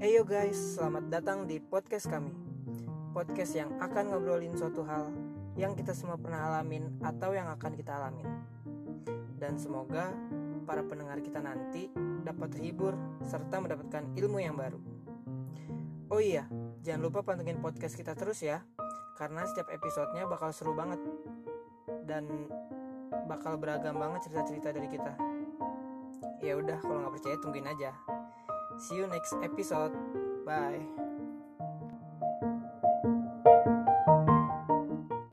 Ayo guys, selamat datang di podcast kami. Podcast yang akan ngobrolin suatu hal yang kita semua pernah alamin atau yang akan kita alamin. Dan semoga para pendengar kita nanti dapat terhibur serta mendapatkan ilmu yang baru. Oh iya, jangan lupa pantengin podcast kita terus ya, karena setiap episodenya bakal seru banget dan bakal beragam banget cerita-cerita dari kita. Ya udah, kalau nggak percaya tungguin aja. See you next episode. Bye.